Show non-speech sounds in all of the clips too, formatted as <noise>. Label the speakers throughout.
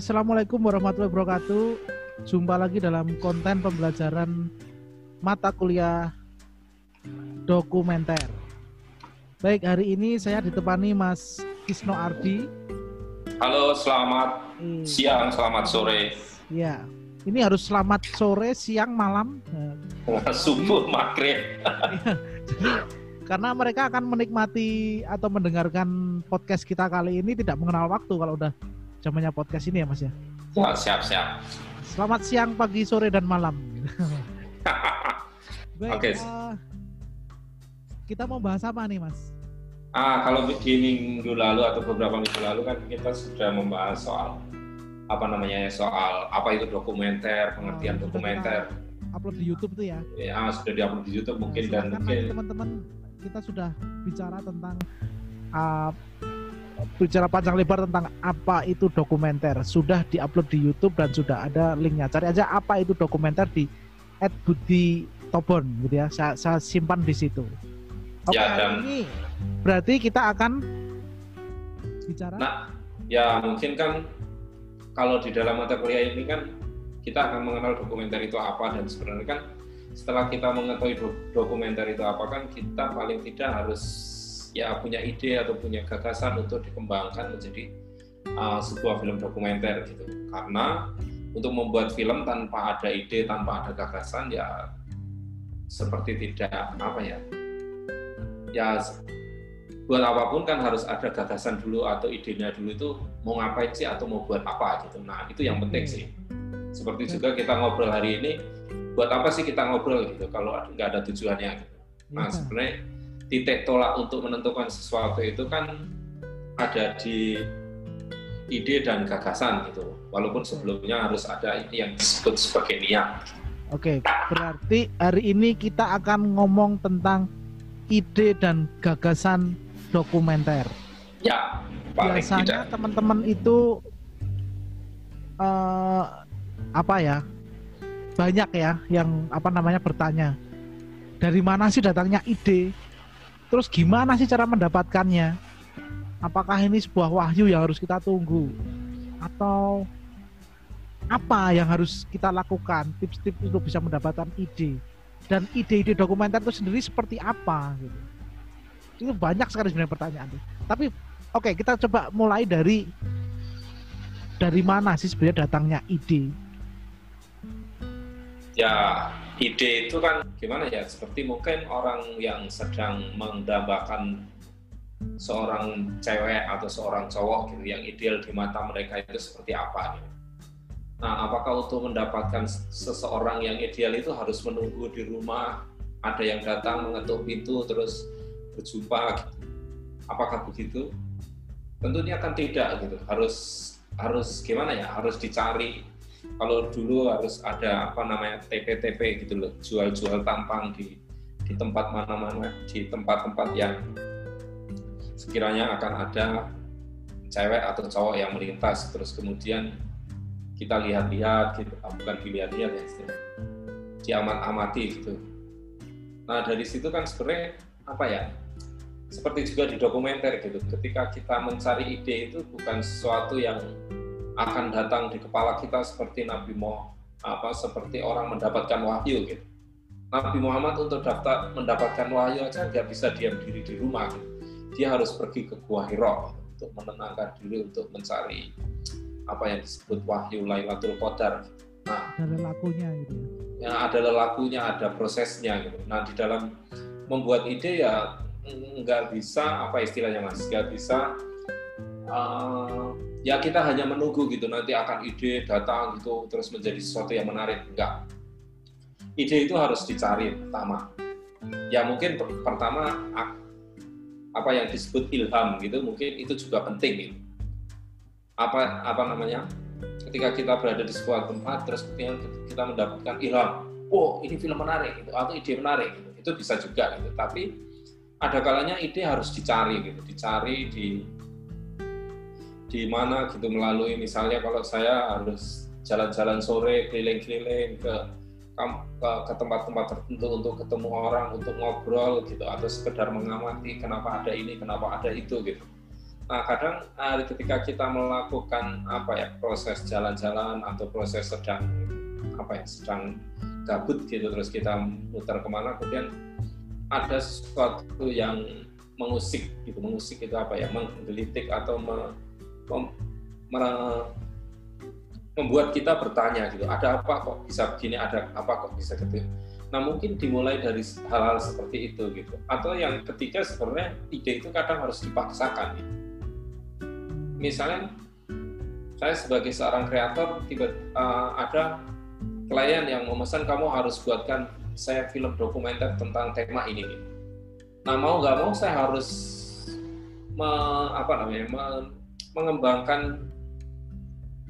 Speaker 1: Assalamualaikum warahmatullahi wabarakatuh. Jumpa lagi dalam konten pembelajaran mata kuliah dokumenter. Baik, hari ini saya ditemani Mas Kisno Ardi.
Speaker 2: Halo, selamat
Speaker 1: Eh,
Speaker 2: siang, selamat sore,
Speaker 1: Ya, ini harus selamat sore, siang, malam.
Speaker 2: Subuh, maghrib.
Speaker 1: karena mereka akan menikmati atau mendengarkan podcast kita kali ini tidak mengenal waktu kalau udah zamannya podcast ini ya Mas ya.
Speaker 2: Wah, siap, siap.
Speaker 1: Selamat siang, pagi, sore, dan malam. <laughs> Baik,
Speaker 2: Oke.
Speaker 1: eh, kita mau bahas apa nih Mas?
Speaker 2: ah, kalau di minggu lalu atau beberapa minggu lalu kan kita sudah membahas soal apa namanya ya, soal apa itu dokumenter, pengertian
Speaker 1: Oh,
Speaker 2: dokumenter.
Speaker 1: Upload di YouTube tuh ya.
Speaker 2: Ya, sudah diupload di YouTube mungkin
Speaker 1: Nah,
Speaker 2: dan mungkin
Speaker 1: teman-teman kita sudah bicara tentang uh, bicara panjang lebar tentang apa itu dokumenter sudah diupload di YouTube dan sudah ada linknya. Cari aja apa itu dokumenter di Budi Tobon gitu ya. Saya, saya simpan di situ. Oke
Speaker 2: Ya,
Speaker 1: hari
Speaker 2: dan-
Speaker 1: ini berarti kita akan bicara?
Speaker 2: Nah, ya mungkin kan kalau di dalam mata kuliah ini kan kita akan mengenal dokumenter itu apa dan sebenarnya kan setelah kita mengetahui do- dokumenter itu apa kan kita paling tidak harus ya punya ide atau punya gagasan untuk dikembangkan menjadi uh, sebuah film dokumenter gitu karena untuk membuat film tanpa ada ide tanpa ada gagasan ya seperti tidak apa ya ya buat apa pun kan harus ada gagasan dulu atau idenya dulu itu mau ngapain sih atau mau buat apa gitu. Nah itu yang penting sih. Seperti juga kita ngobrol hari ini, buat apa sih kita ngobrol gitu kalau nggak ada tujuannya gitu. Nah
Speaker 1: Ya.
Speaker 2: sebenarnya titik tolak untuk menentukan sesuatu itu kan ada di ide dan gagasan gitu. Walaupun sebelumnya harus ada ini yang disebut sebagai niat.
Speaker 1: oke berarti hari ini kita akan ngomong tentang ide dan gagasan dokumenter
Speaker 2: Ya, paling
Speaker 1: biasanya teman-teman itu eh apa ya banyak ya yang apa namanya bertanya dari mana sih datangnya ide terus gimana sih cara mendapatkannya? Apakah ini sebuah wahyu yang harus kita tunggu? Atau apa yang harus kita lakukan tips-tips untuk bisa mendapatkan ide? Dan ide-ide dokumenter itu sendiri seperti apa gitu? Itu banyak sekali sebenarnya pertanyaan tapi Oke, kita coba mulai dari dari mana sih sebenarnya datangnya ide?
Speaker 2: ya ide itu kan gimana ya seperti mungkin orang yang sedang mendambakan seorang cewek atau seorang cowok gitu yang ideal di mata mereka itu seperti apa gitu. Nah, apakah untuk mendapatkan seseorang yang ideal itu harus menunggu di rumah ada yang datang mengetuk pintu terus berjumpa gitu. Apakah begitu? Tentunya kan tidak gitu. Harus harus gimana ya? Harus dicari kalau dulu harus ada apa namanya TP-TP gitu loh jual-jual tampang di di tempat mana-mana di tempat-tempat yang sekiranya akan ada cewek atau cowok yang melintas terus kemudian kita lihat-lihat gitu. Ah, bukan dilihat-lihat ya diamat-amati gitu. Nah dari situ kan sebenarnya apa ya seperti juga di dokumenter gitu. Ketika kita mencari ide itu bukan sesuatu yang akan datang di kepala kita seperti Nabi Muhammad apa seperti orang mendapatkan wahyu gitu. Nabi Muhammad untuk daftar mendapatkan wahyu aja nggak bisa diam diri di rumah gitu. Dia harus pergi ke Gua Hira untuk menenangkan diri untuk mencari apa yang disebut wahyu Lailatul Qadar. Nah,
Speaker 1: Ada lakunya gitu ya.
Speaker 2: yang ada lelakunya, ada prosesnya gitu. Nah, di dalam membuat ide ya nggak bisa apa istilahnya mas, nggak bisa eh, ya kita hanya menunggu gitu nanti akan ide datang gitu terus menjadi sesuatu yang menarik enggak. Ide itu harus dicari pertama. Ya mungkin per- pertama apa yang disebut ilham gitu mungkin itu juga penting gitu. Apa apa namanya? ketika kita berada di sebuah tempat terus kemudian kita mendapatkan ilham oh ini film menarik gitu atau ide menarik gitu itu bisa juga gitu tapi ada kalanya ide harus dicari gitu dicari di di mana gitu melalui. Misalnya kalau saya harus jalan-jalan sore keliling-keliling ke ke tempat-tempat tertentu untuk ketemu orang untuk ngobrol gitu atau sekedar mengamati kenapa ada ini kenapa ada itu gitu. Nah, kadang uh, ketika kita melakukan apa ya proses jalan-jalan atau proses sedang apa ya sedang gabut gitu terus kita muter ke mana kemudian ada sesuatu yang mengusik gitu mengusik itu apa ya menggelitik atau mem, me, membuat kita bertanya gitu ada apa kok bisa begini? Ada apa kok bisa gitu? Nah mungkin dimulai dari hal-hal seperti itu gitu. Atau yang ketiga sebenarnya ide itu kadang harus dipaksakan gitu. Misalnya saya sebagai seorang kreator tiba uh, ada klien yang memesan kamu harus buatkan saya film dokumenter tentang tema ini gitu. Nah mau nggak mau saya harus me, apa namanya me, mengembangkan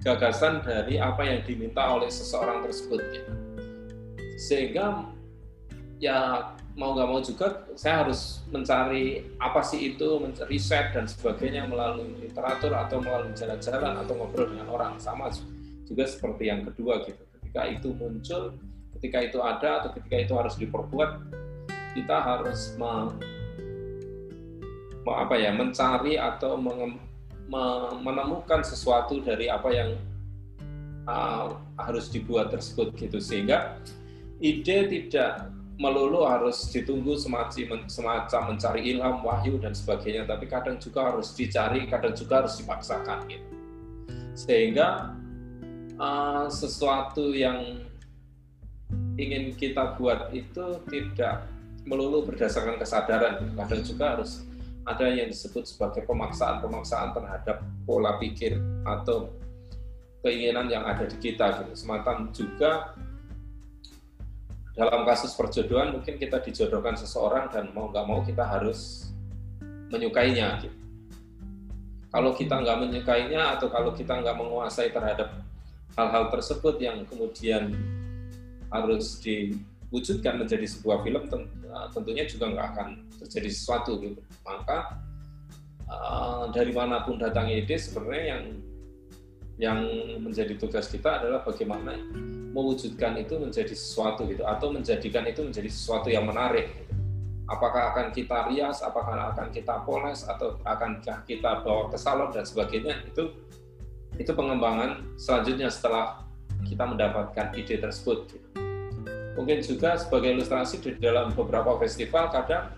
Speaker 2: gagasan dari apa yang diminta oleh seseorang tersebut gitu. Sehingga ya mau nggak mau juga saya harus mencari apa sih itu, riset dan sebagainya melalui literatur atau melalui jalan-jalan atau ngobrol dengan orang sama juga seperti yang kedua gitu. Ketika itu muncul, ketika itu ada atau ketika itu harus diperbuat, kita harus me, apa ya mencari atau menemukan sesuatu dari apa yang uh, harus dibuat tersebut gitu sehingga ide tidak melulu harus ditunggu semacam semacam mencari ilham, wahyu dan sebagainya, tapi kadang juga harus dicari, kadang juga harus dipaksakan gitu. Sehingga uh, sesuatu yang ingin kita buat itu tidak melulu berdasarkan kesadaran, kadang juga harus ada yang disebut sebagai pemaksaan-pemaksaan terhadap pola pikir atau keinginan yang ada di kita gitu. Semacam juga dalam kasus perjodohan mungkin kita dijodohkan seseorang dan mau nggak mau kita harus menyukainya. Gitu. Kalau kita nggak menyukainya atau kalau kita nggak menguasai terhadap hal-hal tersebut yang kemudian harus diwujudkan menjadi sebuah film eh, tentunya juga nggak akan terjadi sesuatu gitu. Maka uh, dari mana pun datang ide sebenarnya yang yang menjadi tugas kita adalah bagaimana mewujudkan itu menjadi sesuatu gitu atau menjadikan itu menjadi sesuatu yang menarik gitu. apakah akan kita rias apakah akan kita poles atau akan kita bawa ke salon dan sebagainya itu itu pengembangan selanjutnya setelah kita mendapatkan ide tersebut gitu. Mungkin juga sebagai ilustrasi di dalam beberapa festival kadang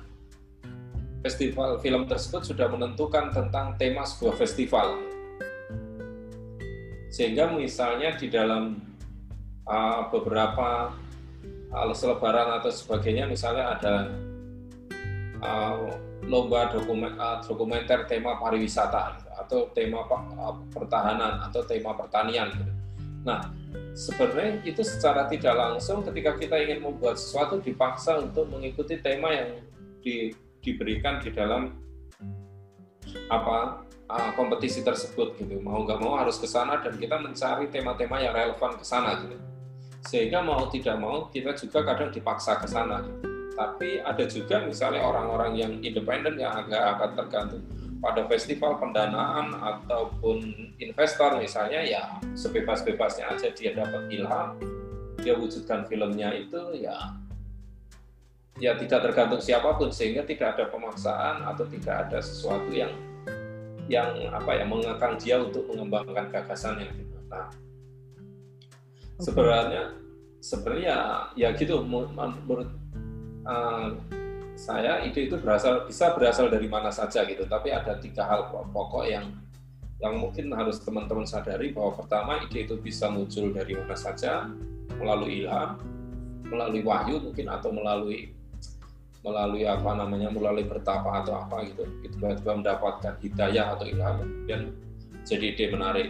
Speaker 2: festival film tersebut sudah menentukan tentang tema sebuah festival sehingga misalnya di dalam uh, beberapa uh, selebaran atau sebagainya misalnya ada uh, lomba dokumen, uh, dokumenter tema pariwisata atau tema uh, pertahanan atau tema pertanian gitu. Nah, sebenarnya itu secara tidak langsung ketika kita ingin membuat sesuatu dipaksa untuk mengikuti tema yang di, diberikan di dalam apa kompetisi tersebut gitu. Mau nggak mau harus ke sana dan kita mencari tema-tema yang relevan ke sana gitu. Sehingga mau tidak mau kita juga kadang dipaksa ke sana gitu. tapi ada juga misalnya orang-orang yang independen yang agak akan tergantung pada festival pendanaan ataupun investor misalnya ya sebebas-bebasnya aja dia dapat ilham dia wujudkan filmnya itu ya ya tidak tergantung siapa pun sehingga tidak ada pemaksaan atau tidak ada sesuatu yang yang apa ya mengekang dia untuk mengembangkan gagasannya gitu. Nah, sebenarnya sebenarnya ya gitu menurut uh, saya ide itu berasal bisa berasal dari mana saja gitu. Tapi ada tiga hal pokok yang yang mungkin harus teman-teman sadari bahwa pertama ide itu bisa muncul dari mana saja melalui ilham melalui wahyu mungkin atau melalui melalui apa namanya melalui bertapa atau apa gitu. Tiba-tiba mendapatkan hidayah atau ilham dan jadi ide menarik.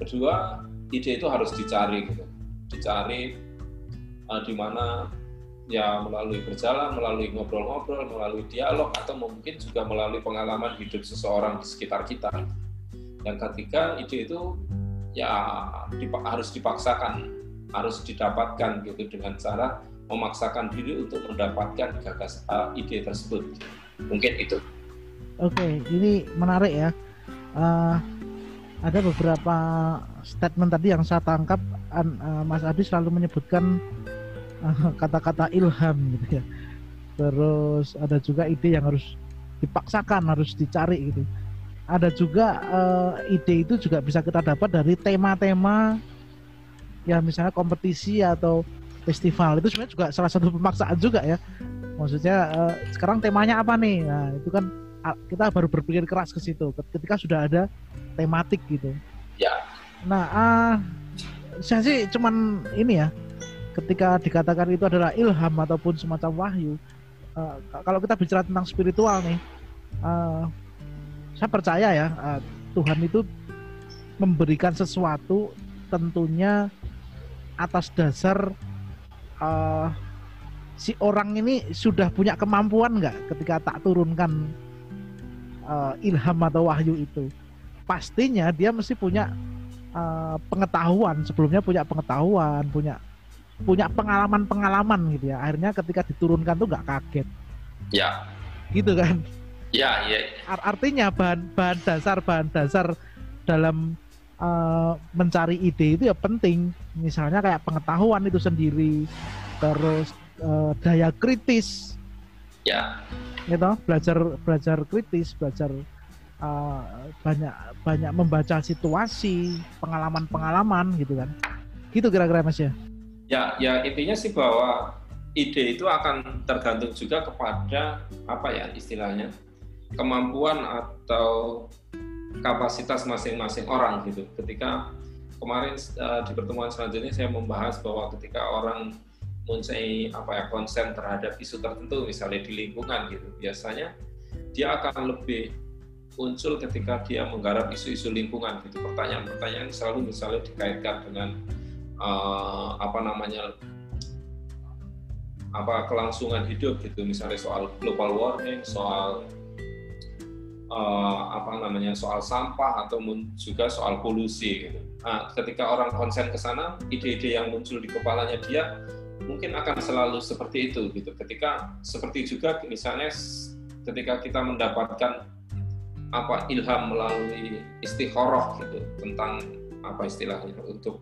Speaker 2: Kedua ide itu harus dicari gitu. Dicari uh, di mana ya melalui berjalan melalui ngobrol-ngobrol melalui dialog atau mungkin juga melalui pengalaman hidup seseorang di sekitar kita yang ketiga ide itu ya dipak harus dipaksakan harus didapatkan gitu dengan cara memaksakan diri untuk mendapatkan gagas uh, ide tersebut. Mungkin itu.
Speaker 1: Oke, okay, ini menarik ya. Uh, ada beberapa statement tadi yang saya tangkap, uh, Mas Adi selalu menyebutkan <laughs> kata-kata ilham gitu ya. Terus ada juga ide yang harus dipaksakan, harus dicari gitu. ada juga uh, ide itu juga bisa kita dapat dari tema-tema ya misalnya kompetisi atau festival. Itu sebenarnya juga salah satu pemaksaan juga ya. Maksudnya uh, sekarang temanya apa nih? Nah itu kan kita baru berpikir keras ke situ ketika sudah ada tematik gitu.
Speaker 2: Ya.
Speaker 1: Nah uh, saya sih cuman ini ya ketika dikatakan itu adalah ilham ataupun semacam wahyu uh, kalau kita bicara tentang spiritual nih uh, saya percaya ya uh, Tuhan itu memberikan sesuatu tentunya atas dasar uh, si orang ini sudah punya kemampuan nggak ketika tak turunkan uh, ilham atau wahyu itu. Pastinya dia mesti punya uh, pengetahuan sebelumnya punya pengetahuan punya punya pengalaman-pengalaman gitu ya akhirnya ketika diturunkan tuh nggak kaget
Speaker 2: ya
Speaker 1: gitu kan
Speaker 2: Ya, ya.
Speaker 1: Artinya bahan bahan dasar bahan dasar dalam uh, mencari ide itu ya penting. Misalnya kayak pengetahuan itu sendiri, terus uh, daya kritis.
Speaker 2: Ya.
Speaker 1: Gitu, belajar belajar kritis, belajar uh, banyak banyak membaca situasi, pengalaman-pengalaman gitu kan. Gitu kira-kira Mas ya.
Speaker 2: Ya, ya intinya sih bahwa ide itu akan tergantung juga kepada apa ya istilahnya kemampuan atau kapasitas masing-masing orang gitu. Ketika kemarin uh, di pertemuan selanjutnya saya membahas bahwa ketika orang mempunyai apa ya konsen terhadap isu tertentu misalnya di lingkungan gitu, biasanya dia akan lebih muncul ketika dia menggarap isu-isu lingkungan gitu. Pertanyaan-pertanyaan selalu misalnya dikaitkan dengan uh, apa namanya apa kelangsungan hidup gitu misalnya soal global warming soal uh, apa namanya soal sampah atau juga soal polusi gitu. Nah, ketika orang konsen ke sana, ide-ide yang muncul di kepalanya dia mungkin akan selalu seperti itu gitu. Ketika seperti juga misalnya ketika kita mendapatkan apa ilham melalui istikharah gitu tentang apa istilahnya untuk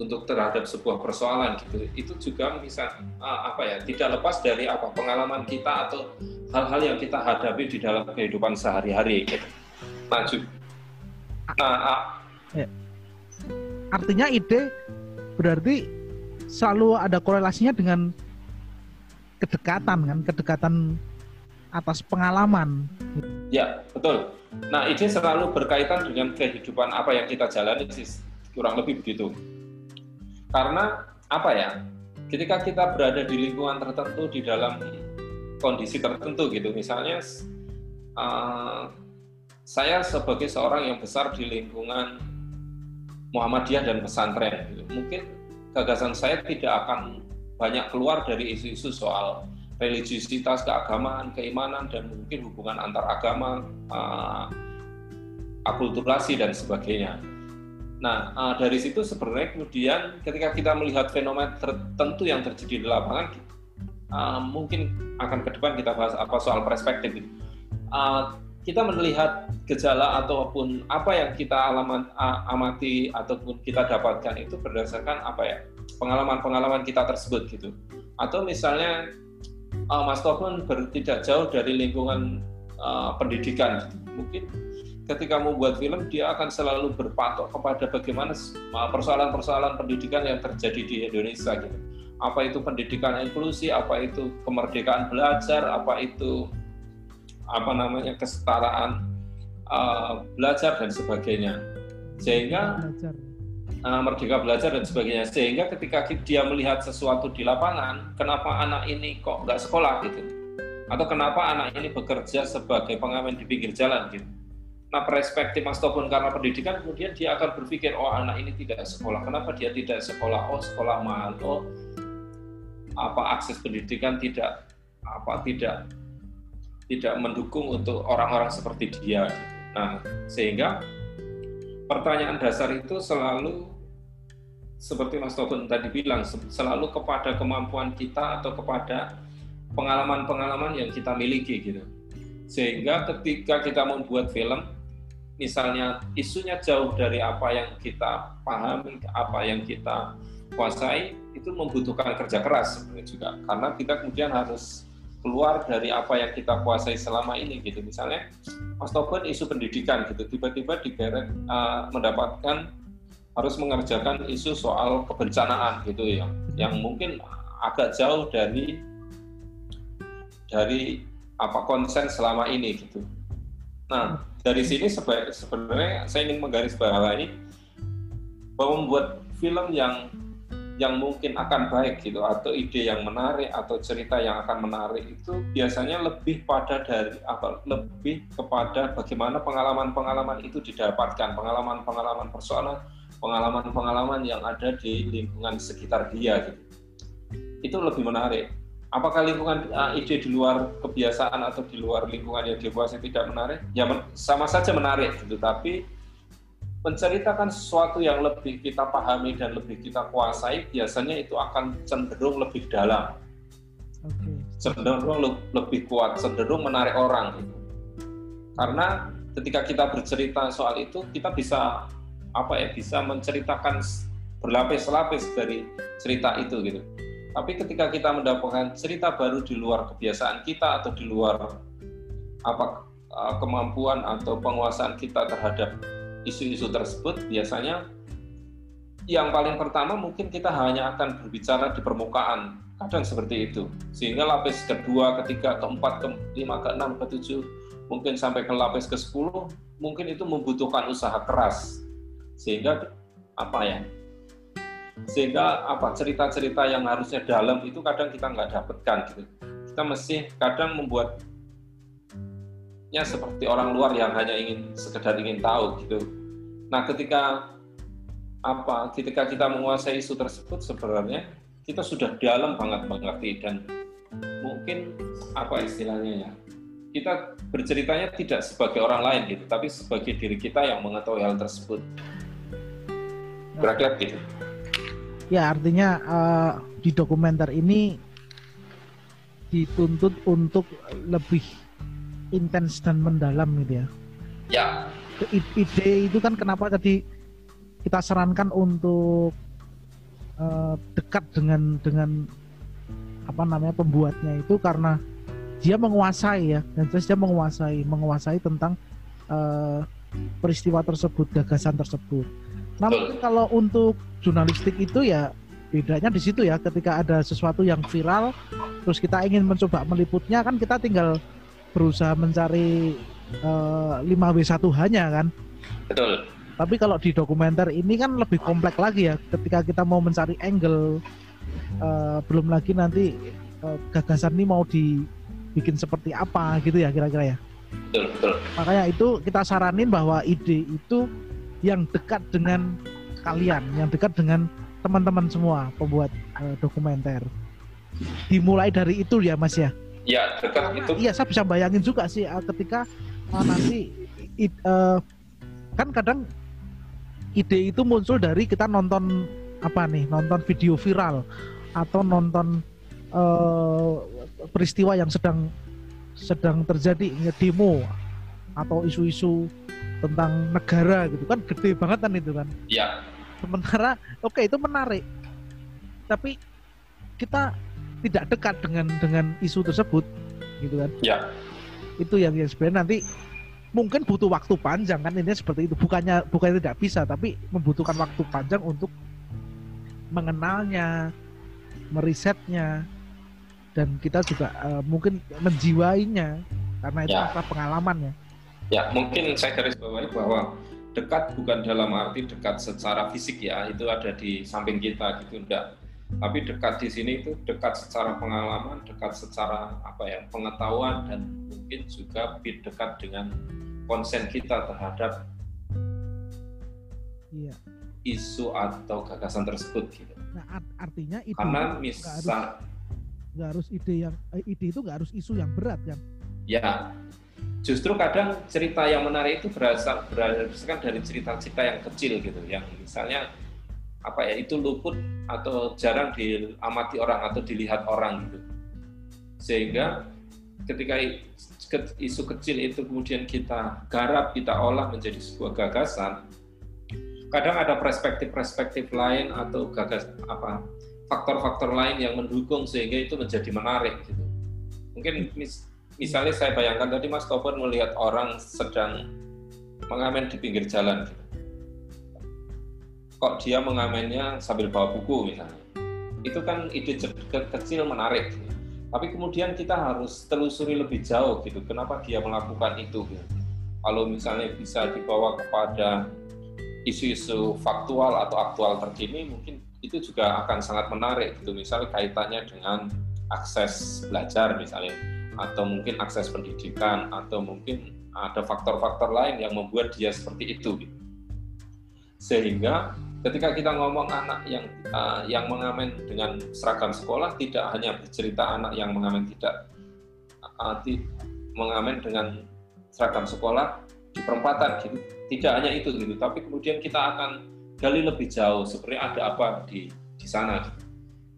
Speaker 2: untuk terhadap sebuah persoalan gitu. Itu juga bisa uh, apa ya tidak lepas dari apa pengalaman kita atau hal-hal yang kita hadapi di dalam kehidupan sehari-hari gitu. maju. Nah, uh,
Speaker 1: ya. artinya ide berarti selalu ada korelasinya dengan kedekatan kan? Kedekatan atas pengalaman.
Speaker 2: Ya betul. Nah ide selalu berkaitan dengan kehidupan apa yang kita jalani sih kurang lebih begitu karena apa ya? Ketika kita berada di lingkungan tertentu di dalam kondisi tertentu gitu, misalnya uh, saya sebagai seorang yang besar di lingkungan Muhammadiyah dan pesantren, gitu. mungkin gagasan saya tidak akan banyak keluar dari isu-isu soal religiusitas, keagamaan, keimanan, dan mungkin hubungan antar agama, uh, akulturasi dan sebagainya. Nah, uh, dari situ sebenarnya kemudian ketika kita melihat fenomena tertentu yang terjadi di lapangan, uh, mungkin akan ke depan kita bahas apa soal perspektif. Uh, kita melihat gejala ataupun apa yang kita alaman, uh, amati ataupun kita dapatkan itu berdasarkan apa ya pengalaman-pengalaman kita tersebut gitu. Atau misalnya uh, Mas Topon tidak jauh dari lingkungan uh, pendidikan, gitu. mungkin ketika membuat film dia akan selalu berpatok kepada bagaimana persoalan-persoalan pendidikan yang terjadi di Indonesia gitu. Apa itu pendidikan inklusi, apa itu kemerdekaan belajar, apa itu apa namanya kesetaraan uh, belajar dan sebagainya. Sehingga uh, merdeka belajar dan sebagainya. Sehingga ketika dia melihat sesuatu di lapangan, kenapa anak ini kok nggak sekolah gitu? Atau kenapa anak ini bekerja sebagai pengamen di pinggir jalan gitu? Nah, perspektif Mas Tobon karena pendidikan, kemudian dia akan berpikir, oh anak ini tidak sekolah. Kenapa dia tidak sekolah? Oh, sekolah mahal. Oh, apa akses pendidikan tidak apa tidak tidak mendukung untuk orang-orang seperti dia. Nah, sehingga pertanyaan dasar itu selalu seperti Mas Tobon tadi bilang, selalu kepada kemampuan kita atau kepada pengalaman-pengalaman yang kita miliki gitu. Sehingga ketika kita membuat film, misalnya isunya jauh dari apa yang kita pahami, apa yang kita kuasai, itu membutuhkan kerja keras sebenarnya juga. Karena kita kemudian harus keluar dari apa yang kita kuasai selama ini gitu misalnya Mas Toben isu pendidikan gitu tiba-tiba digeret uh, mendapatkan harus mengerjakan isu soal kebencanaan gitu ya yang mungkin agak jauh dari dari apa konsen selama ini gitu. Nah dari sini sebenarnya saya ingin menggarisbawahi bahwa membuat film yang yang mungkin akan baik gitu atau ide yang menarik atau cerita yang akan menarik itu biasanya lebih pada dari apa lebih kepada bagaimana pengalaman-pengalaman itu didapatkan. Pengalaman-pengalaman persoalan pengalaman-pengalaman yang ada di lingkungan sekitar dia gitu. Itu lebih menarik apakah lingkungan uh, ide di luar kebiasaan atau di luar lingkungan yang dia kuasai tidak menarik ya sama saja menarik gitu tapi menceritakan sesuatu yang lebih kita pahami dan lebih kita kuasai, biasanya itu akan cenderung lebih dalam, okay. cenderung le lebih kuat, cenderung menarik orang. Gitu. Karena ketika kita bercerita soal itu, kita bisa apa ya, bisa menceritakan berlapis-lapis dari cerita itu gitu. Tapi ketika kita mendapatkan cerita baru di luar kebiasaan kita atau di luar apa eh, kemampuan atau penguasaan kita terhadap isu-isu tersebut biasanya yang paling pertama mungkin kita hanya akan berbicara di permukaan. Kadang seperti itu. Sehingga lapis kedua ketiga keempat kelima keenam ketujuh mungkin sampai ke lapis ke sepuluh mungkin itu membutuhkan usaha keras. Sehingga apa ya sehingga apa cerita-cerita yang harusnya dalam itu kadang kita nggak dapatkan gitu. Kita mesti kadang membuat ya seperti orang luar yang hanya ingin sekedar ingin tahu gitu. Nah, ketika apa ketika kita menguasai isu tersebut sebenarnya kita sudah dalam banget mengerti dan mungkin apa istilahnya ya kita berceritanya tidak sebagai orang lain gitu tapi sebagai diri kita yang mengetahui hal tersebut. Berakhir gitu
Speaker 1: ya artinya uh, di dokumenter ini dituntut untuk lebih intens dan mendalam gitu ya.
Speaker 2: Ya.
Speaker 1: Ide itu kan kenapa tadi kita sarankan untuk uh, dekat dengan dengan apa namanya pembuatnya itu karena dia menguasai ya dan terus dia menguasai menguasai tentang uh, peristiwa tersebut gagasan tersebut. Nah mungkin kalau untuk jurnalistik itu ya bedanya di situ ya ketika ada sesuatu yang viral terus kita ingin mencoba meliputnya kan kita tinggal berusaha mencari uh, eh, 5W1 hanya kan.
Speaker 2: Betul.
Speaker 1: Tapi kalau di dokumenter ini kan lebih kompleks lagi ya. Ketika kita mau mencari angle, uh, belum lagi nanti uh, gagasan ini mau dibikin seperti apa gitu ya kira-kira ya.
Speaker 2: Betul, betul.
Speaker 1: Makanya itu kita saranin bahwa ide itu yang dekat dengan kalian, yang dekat dengan teman-teman semua pembuat uh, dokumenter. Dimulai dari itu ya Mas ya.
Speaker 2: Ya, dekat itu.
Speaker 1: Iya, saya bisa bayangin juga sih uh, ketika uh, nanti it, uh, kan kadang ide itu muncul dari kita nonton apa nih, nonton video viral atau nonton uh, peristiwa yang sedang sedang terjadi demo atau isu-isu tentang negara gitu kan gede banget kan itu kan.
Speaker 2: Iya.
Speaker 1: Sementara oke okay, itu menarik. Tapi kita tidak dekat dengan dengan isu tersebut gitu kan
Speaker 2: ya
Speaker 1: itu yang yang sebenarnya nanti mungkin butuh waktu panjang kan ini seperti itu bukannya bukannya tidak bisa tapi membutuhkan waktu panjang untuk mengenalnya merisetnya dan kita juga uh, mungkin menjiwainya karena itu ya. pengalamannya
Speaker 2: ya mungkin saya garis bawahi bahwa dekat bukan dalam arti dekat secara fisik ya itu ada di samping kita gitu enggak tapi dekat di sini itu dekat secara pengalaman, dekat secara apa ya pengetahuan dan mungkin juga lebih dekat dengan konsen kita terhadap
Speaker 1: iya.
Speaker 2: isu atau gagasan tersebut gitu.
Speaker 1: Nah artinya itu
Speaker 2: karena misal
Speaker 1: nggak harus, harus ide yang eh, ide itu nggak harus isu yang berat kan?
Speaker 2: Ya justru kadang cerita yang menarik itu berasal berdasarkan dari cerita-cerita yang kecil gitu, yang misalnya apa ya itu luput atau jarang diamati orang atau dilihat orang gitu. Sehingga ketika isu kecil itu kemudian kita garap kita olah menjadi sebuah gagasan kadang ada perspektif-perspektif lain atau gagas apa faktor-faktor lain yang mendukung sehingga itu menjadi menarik gitu. Mungkin misalnya saya bayangkan tadi Mas Topan melihat orang sedang mengamen di pinggir jalan. Kok dia mengamennya sambil bawa buku misalnya. Itu kan ide kecil menarik. Tapi kemudian kita harus telusuri lebih jauh gitu kenapa dia melakukan itu gitu. kalau misalnya bisa dibawa kepada isu-isu faktual atau aktual terkini mungkin itu juga akan sangat menarik gitu. Misalnya kaitannya dengan akses belajar misalnya atau mungkin akses pendidikan atau mungkin ada faktor-faktor lain yang membuat dia seperti itu gitu. sehingga ketika kita ngomong anak yang uh, yang mengamen dengan seragam sekolah tidak hanya bercerita anak yang mengamen tidak uh, mengamen dengan seragam sekolah di perempatan gitu tidak hanya itu gitu tapi kemudian kita akan gali lebih jauh sebenarnya ada apa di di sana.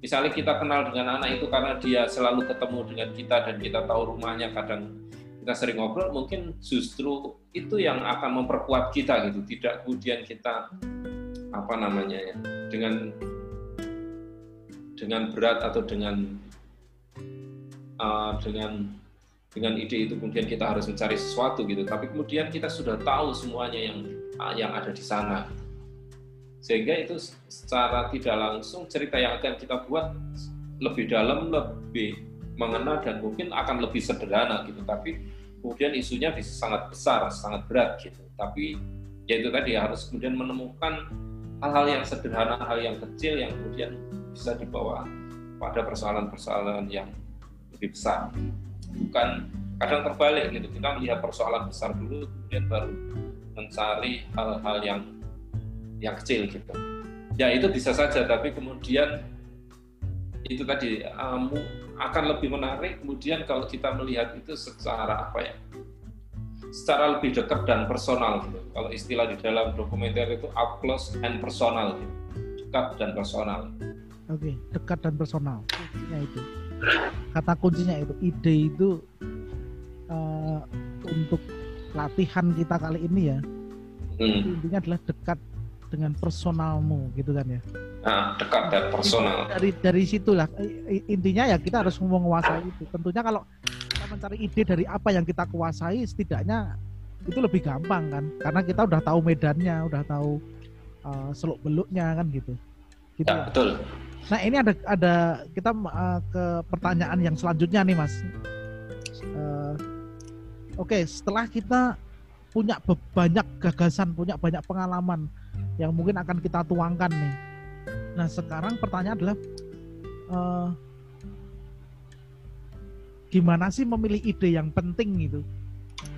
Speaker 2: Misalnya kita kenal dengan anak itu karena dia selalu ketemu dengan kita dan kita tahu rumahnya kadang kita sering ngobrol, mungkin justru itu yang akan memperkuat kita gitu. Tidak kemudian kita apa namanya ya dengan dengan berat atau dengan uh, dengan dengan ide itu kemudian kita harus mencari sesuatu gitu tapi kemudian kita sudah tahu semuanya yang yang ada di sana gitu sehingga itu secara tidak langsung cerita yang akan kita buat lebih dalam, lebih mengena dan mungkin akan lebih sederhana gitu. Tapi kemudian isunya bisa sangat besar, sangat berat gitu. Tapi ya itu tadi harus kemudian menemukan hal-hal yang sederhana, hal yang kecil yang kemudian bisa dibawa pada persoalan-persoalan yang lebih besar. Bukan kadang terbalik gitu. Kita melihat persoalan besar dulu, kemudian baru mencari hal-hal yang yang kecil gitu. Ya itu bisa saja, tapi kemudian itu tadi um, akan lebih menarik kemudian kalau kita melihat itu secara apa ya secara lebih dekat dan personal gitu. Kalau istilah di dalam dokumenter itu up close and personal gitu. Dekat dan personal.
Speaker 1: Oke, dekat dan personal. Kuncinya itu. Kata kuncinya itu ide itu uh, untuk latihan kita kali ini ya. Hmm. Intinya adalah dekat dengan personalmu gitu kan ya?
Speaker 2: Nah, dekat dan personal.
Speaker 1: Dari dari situlah. Intinya ya kita harus menguasai itu. Tentunya kalau kita mencari ide dari apa yang kita kuasai setidaknya itu lebih gampang kan? Karena kita udah tahu medannya udah tahu uh, seluk beluknya kan gitu. Gitu
Speaker 2: ya, betul.
Speaker 1: Nah ini ada ada kita uh, ke pertanyaan yang selanjutnya nih mas. Uh, oke okay, setelah kita punya banyak gagasan punya banyak pengalaman yang mungkin akan kita tuangkan nih. Nah sekarang pertanyaan adalah uh, gimana sih memilih ide yang penting gitu.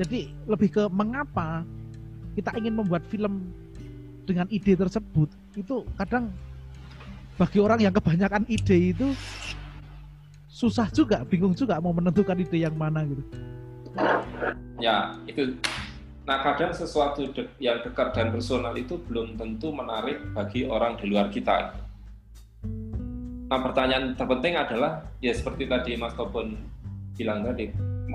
Speaker 1: Jadi lebih ke mengapa kita ingin membuat film dengan ide tersebut itu kadang bagi orang yang kebanyakan ide itu susah juga, bingung juga mau menentukan ide yang mana gitu.
Speaker 2: Ya, itu Nah, kadang sesuatu de yang dekat dan personal itu belum tentu menarik bagi orang di luar kita. Nah, pertanyaan terpenting adalah, ya seperti tadi Mas Tobon bilang tadi,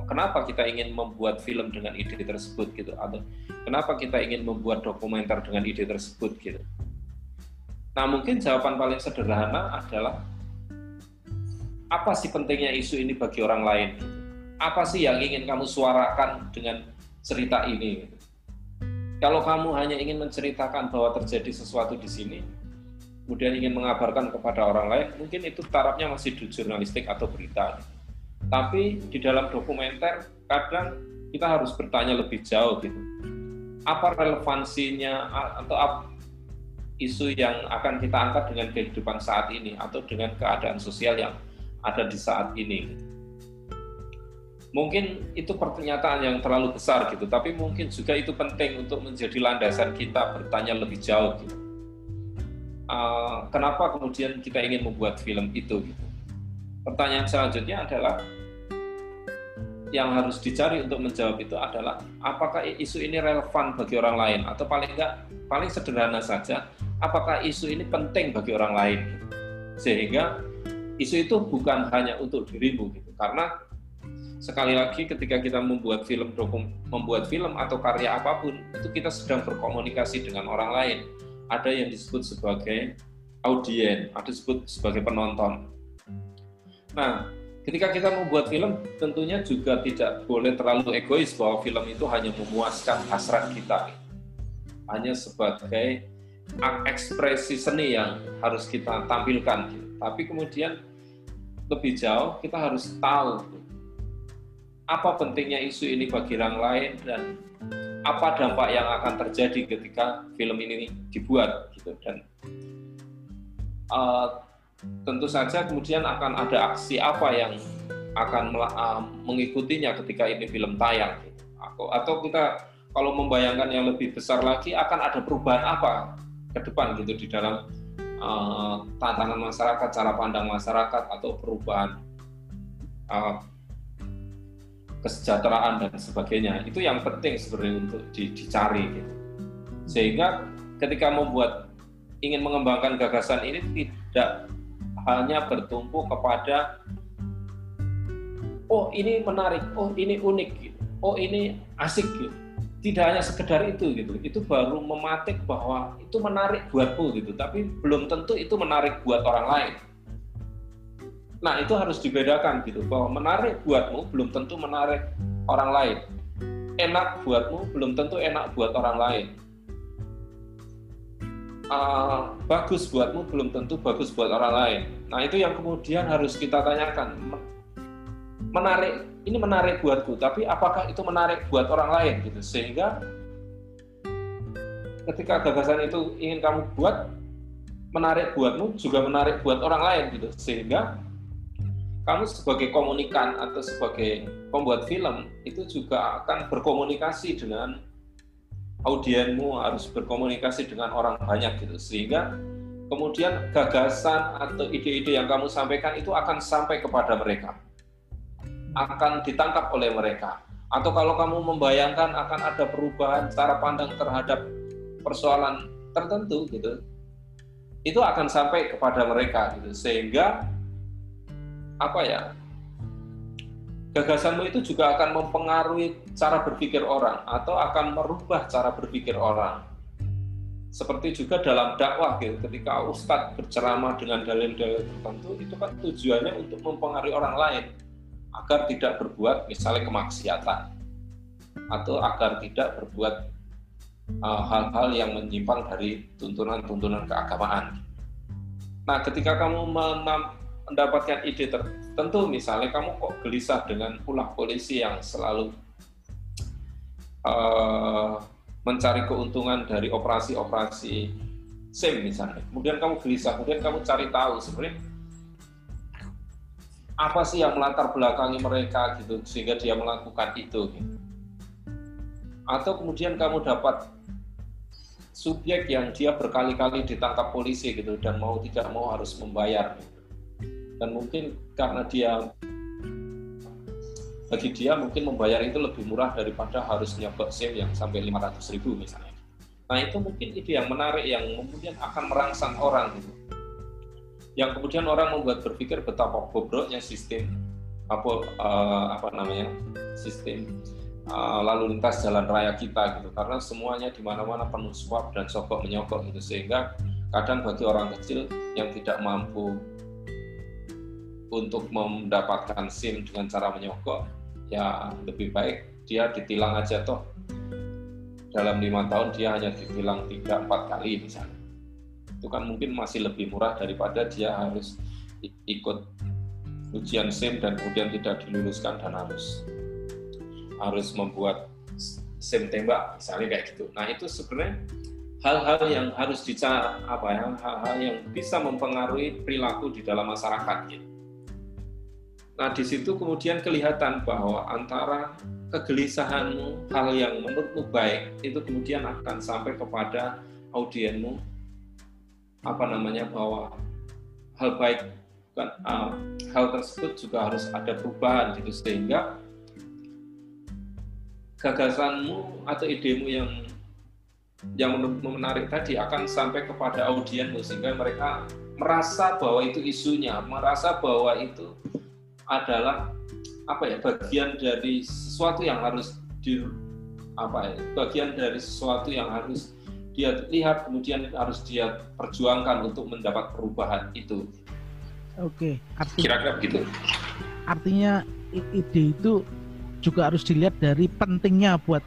Speaker 2: kenapa kita ingin membuat film dengan ide tersebut gitu, atau kenapa kita ingin membuat dokumenter dengan ide tersebut gitu. Nah, mungkin jawaban paling sederhana adalah, apa sih pentingnya isu ini bagi orang lain? Apa sih yang ingin kamu suarakan dengan cerita ini. Kalau kamu hanya ingin menceritakan bahwa terjadi sesuatu di sini, kemudian ingin mengabarkan kepada orang lain, mungkin itu tarafnya masih di jurnalistik atau berita. Tapi di dalam dokumenter, kadang kita harus bertanya lebih jauh gitu. Apa relevansinya atau apa isu yang akan kita angkat dengan kehidupan saat ini atau dengan keadaan sosial yang ada di saat ini mungkin itu pernyataan yang terlalu besar gitu, tapi mungkin juga itu penting untuk menjadi landasan kita bertanya lebih jauh gitu. Uh, kenapa kemudian kita ingin membuat film itu gitu. Pertanyaan selanjutnya adalah yang harus dicari untuk menjawab itu adalah apakah isu ini relevan bagi orang lain atau paling enggak paling sederhana saja apakah isu ini penting bagi orang lain sehingga isu itu bukan hanya untuk dirimu gitu karena sekali lagi ketika kita membuat film dokum, membuat film atau karya apa pun itu kita sedang berkomunikasi dengan orang lain. Ada yang disebut sebagai audien ada disebut sebagai penonton. Nah ketika kita membuat film tentunya juga tidak boleh terlalu egois bahwa film itu hanya memuaskan hasrat kita. Hanya sebagai ekspresi seni yang harus kita tampilkan. Tapi kemudian lebih jauh kita harus tahu apa pentingnya isu ini bagi orang lain dan apa dampak yang akan terjadi ketika film ini dibuat gitu. Dan uh, tentu saja kemudian akan ada aksi apa yang akan uh, mengikutinya ketika ini film tayang atau atau kita kalau membayangkan yang lebih besar lagi akan ada perubahan apa ke depan gitu di dalam uh, tantangan masyarakat cara pandang masyarakat atau perubahan uh, kesejahteraan dan sebagainya itu yang penting sebenarnya untuk dicari gitu sehingga ketika membuat ingin mengembangkan gagasan ini tidak hanya bertumpu kepada oh ini menarik, oh ini unik, gitu. oh ini asik gitu. Tidak hanya sekedar itu gitu. Itu baru mematik bahwa itu menarik buatku gitu, tapi belum tentu itu menarik buat orang lain. Nah, itu harus dibedakan gitu bahwa menarik buatmu belum tentu menarik orang lain. Enak buatmu belum tentu enak buat orang lain uh, bagus buatmu belum tentu bagus buat orang lain. Nah itu yang kemudian harus kita tanyakan. Menarik, ini menarik buatku, tapi apakah itu menarik buat orang lain gitu? Sehingga ketika gagasan itu ingin kamu buat, menarik buatmu juga menarik buat orang lain gitu. Sehingga kamu sebagai komunikan atau sebagai pembuat film itu juga akan berkomunikasi dengan audienmu harus berkomunikasi dengan orang banyak gitu. Sehingga kemudian gagasan atau ide-ide yang kamu sampaikan itu akan sampai kepada mereka. Akan ditangkap oleh mereka. Atau kalau kamu membayangkan akan ada perubahan cara pandang terhadap persoalan tertentu gitu itu akan sampai kepada mereka gitu. Sehingga apa ya gagasanmu itu juga akan mempengaruhi cara berpikir orang atau akan merubah cara berpikir orang. Seperti juga dalam dakwah gitu, ketika ustadz berceramah dengan dalil-dalil tertentu, itu kan tujuannya untuk mempengaruhi orang lain agar tidak berbuat misalnya kemaksiatan atau agar tidak berbuat uh, hal-hal uh, yang menyimpang dari tuntunan-tuntunan keagamaan. Nah, ketika kamu mendapatkan ide tertentu, misalnya kamu kok gelisah dengan ulah polisi yang selalu uh, mencari keuntungan dari operasi-operasi SIM misalnya. Kemudian kamu gelisah, kemudian kamu cari tahu sebenarnya apa sih yang melatar belakangi mereka gitu sehingga dia melakukan itu gitu. Atau kemudian kamu dapat subjek yang dia berkali-kali ditangkap polisi gitu dan mau tidak mau harus membayar gitu dan mungkin karena dia bagi dia mungkin membayar itu lebih murah daripada harus nyobok SIM yang sampai 500 ribu misalnya. Nah itu mungkin ide yang menarik yang kemudian akan merangsang orang gitu. Yang kemudian orang membuat berpikir betapa bobroknya sistem apa uh, apa namanya sistem uh, lalu lintas jalan raya kita gitu karena semuanya di mana-mana penuh suap dan sogok menyogok gitu sehingga kadang bagi orang kecil yang tidak mampu untuk mendapatkan SIM dengan cara menyogok, ya lebih baik dia ditilang aja toh. Dalam lima tahun dia hanya ditilang tiga empat kali misalnya. Itu kan mungkin masih lebih murah daripada dia harus ikut ujian SIM dan kemudian tidak diluluskan dan harus harus membuat SIM tembak misalnya kayak gitu. Nah itu sebenarnya hal-hal yang harus dicari apa ya hal-hal yang bisa mempengaruhi perilaku di dalam masyarakat gitu. Nah, di situ kemudian kelihatan bahwa antara kegelisahanmu, hal yang menurutmu baik, itu kemudian akan sampai kepada audienmu, apa namanya, bahwa hal baik, kan, uh, hal tersebut juga harus ada perubahan, gitu, sehingga gagasanmu atau idemu yang yang menarik tadi akan sampai kepada audienmu sehingga mereka merasa bahwa itu isunya, merasa bahwa itu adalah apa ya bagian dari sesuatu yang harus di apa ya bagian dari sesuatu yang harus dia lihat kemudian harus dia perjuangkan untuk mendapat perubahan itu.
Speaker 1: Oke,
Speaker 2: artinya kira-kira begitu.
Speaker 1: artinya ide itu juga harus dilihat dari pentingnya buat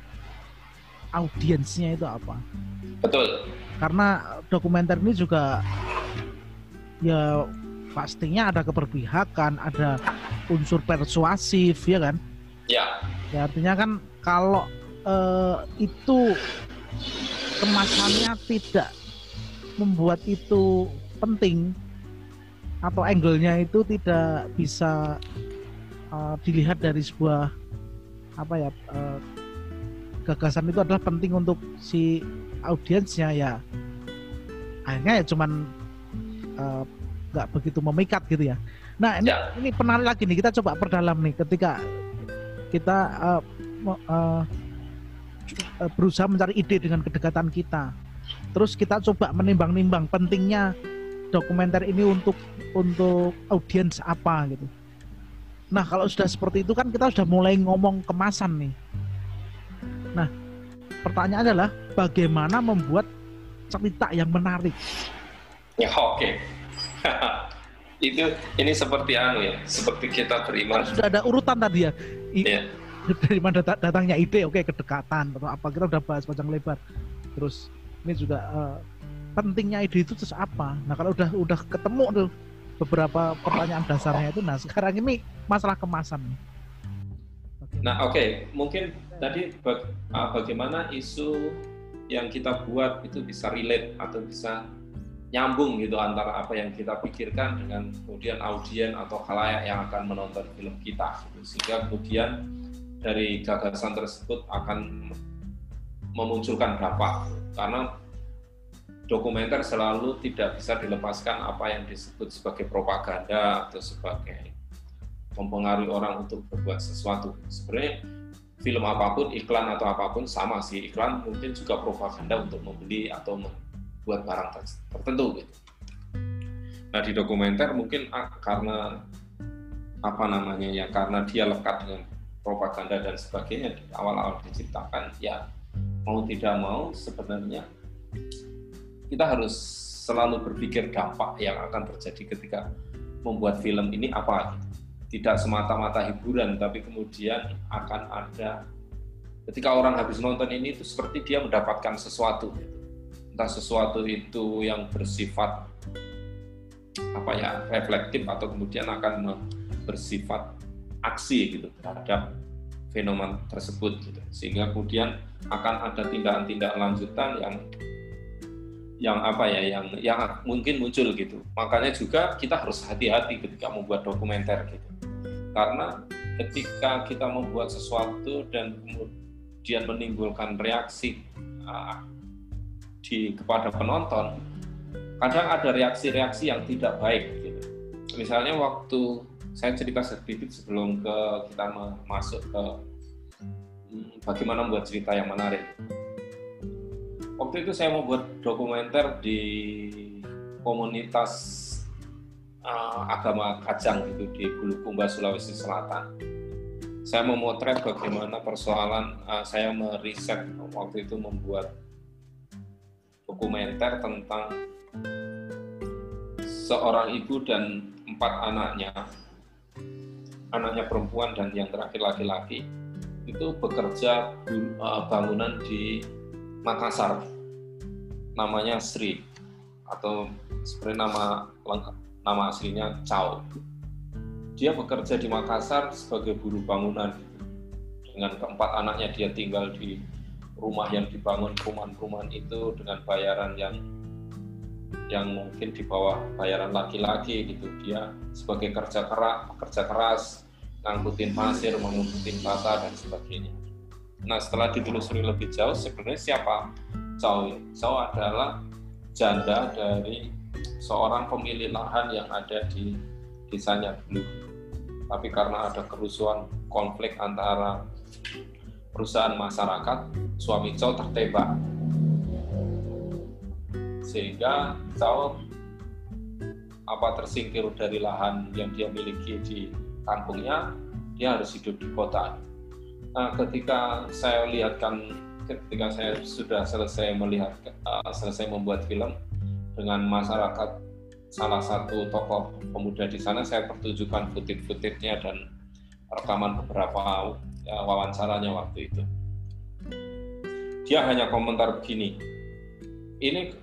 Speaker 1: audiensnya itu apa.
Speaker 2: Betul.
Speaker 1: Karena dokumenter ini juga ya pastinya ada keberpihakan, ada unsur persuasif ya kan?
Speaker 2: Ya.
Speaker 1: Ya artinya kan kalau eh, itu kemasannya tidak membuat itu penting atau angle-nya itu tidak bisa uh, dilihat dari sebuah apa ya uh, gagasan itu adalah penting untuk si audiensnya ya akhirnya ya cuman uh, nggak uh, begitu memikat gitu ya nah ini ya. ini penarik lagi nih kita coba perdalam nih ketika kita uh, uh, berusaha mencari ide dengan kedekatan kita terus kita coba menimbang-nimbang pentingnya dokumenter ini untuk untuk audiens apa gitu. Nah kalau sudah seperti itu kan kita sudah mulai ngomong kemasan nih. Nah pertanyaan adalah bagaimana membuat cerita yang menarik.
Speaker 2: Ya oke. Okay. <laughs> itu ini seperti anu ya, seperti kita beriman.
Speaker 1: Sudah ada urutan tadi ya. I, yeah. Dari mana datangnya ide, oke okay, kedekatan atau apa kita udah bahas panjang lebar. Terus ini juga uh, pentingnya ide itu terus apa? Nah kalau udah udah ketemu tuh beberapa pertanyaan dasarnya itu, nah sekarang ini masalah kemasan.
Speaker 2: Nah oke, okay. mungkin tadi baga ah, bagaimana isu yang kita buat itu bisa relate atau bisa nyambung gitu antara apa yang kita pikirkan dengan kemudian audien atau khalayak yang akan menonton film kita gitu. sehingga kemudian dari gagasan tersebut akan memunculkan dampak karena dokumenter selalu tidak bisa dilepaskan apa yang disebut sebagai propaganda atau sebagai mempengaruhi orang untuk berbuat sesuatu. Sebenarnya film apa pun, iklan atau apa pun sama sih. Iklan mungkin juga propaganda untuk membeli atau membuat barang tertentu gitu. Nah di dokumenter mungkin ah, karena apa namanya ya karena dia lekat dengan propaganda dan sebagainya di awal-awal diciptakan ya mau tidak mau sebenarnya kita harus selalu berpikir dampak yang akan terjadi ketika membuat film ini apa. Tidak semata-mata hiburan, tapi kemudian akan ada ketika orang habis nonton ini itu seperti dia mendapatkan sesuatu. Gitu. Entah sesuatu itu yang bersifat apa ya reflektif atau kemudian akan bersifat aksi gitu terhadap fenomena tersebut gitu. Sehingga kemudian akan ada tindakan-tindakan lanjutan yang yang apa ya yang yang mungkin muncul gitu makanya juga kita harus hati-hati ketika membuat dokumenter gitu karena ketika kita membuat sesuatu dan kemudian menimbulkan reaksi uh, di kepada penonton kadang ada reaksi-reaksi yang tidak baik gitu misalnya waktu saya cerita sedikit sebelum ke kita masuk ke hmm, bagaimana membuat cerita yang menarik waktu itu saya mau buat dokumenter di komunitas uh, agama Kajang gitu di Bulukumba Sulawesi Selatan. Saya memotret bagaimana persoalan uh, saya meriset waktu itu membuat dokumenter tentang seorang ibu dan empat anaknya, anaknya perempuan dan yang terakhir laki-laki itu bekerja uh, bangunan di Makassar namanya Sri atau sebenarnya nama lengkap nama aslinya Chow. Dia bekerja di Makassar sebagai buruh bangunan. Dengan keempat anaknya dia tinggal di rumah yang dibangun perumahan-perumahan itu dengan bayaran yang yang mungkin di bawah bayaran laki-laki gitu. Dia sebagai kerja keras, kerja keras, ngangkutin pasir, mengangkutin bata dan sebagainya. Nah setelah ditelusuri lebih jauh sebenarnya siapa Cao Cao adalah janda dari seorang pemilik lahan yang ada di desanya dulu. Tapi karena ada kerusuhan konflik antara perusahaan masyarakat, suami Cao tertembak. Sehingga Cao apa tersingkir dari lahan yang dia miliki di kampungnya, dia harus hidup di kota. Nah, ketika saya lihatkan ketika saya sudah selesai melihat uh, selesai membuat film dengan masyarakat salah satu tokoh pemuda di sana saya pertunjukkan footage-footage-nya dan rekaman beberapa ya, wawancaranya waktu itu. Dia hanya komentar begini, ini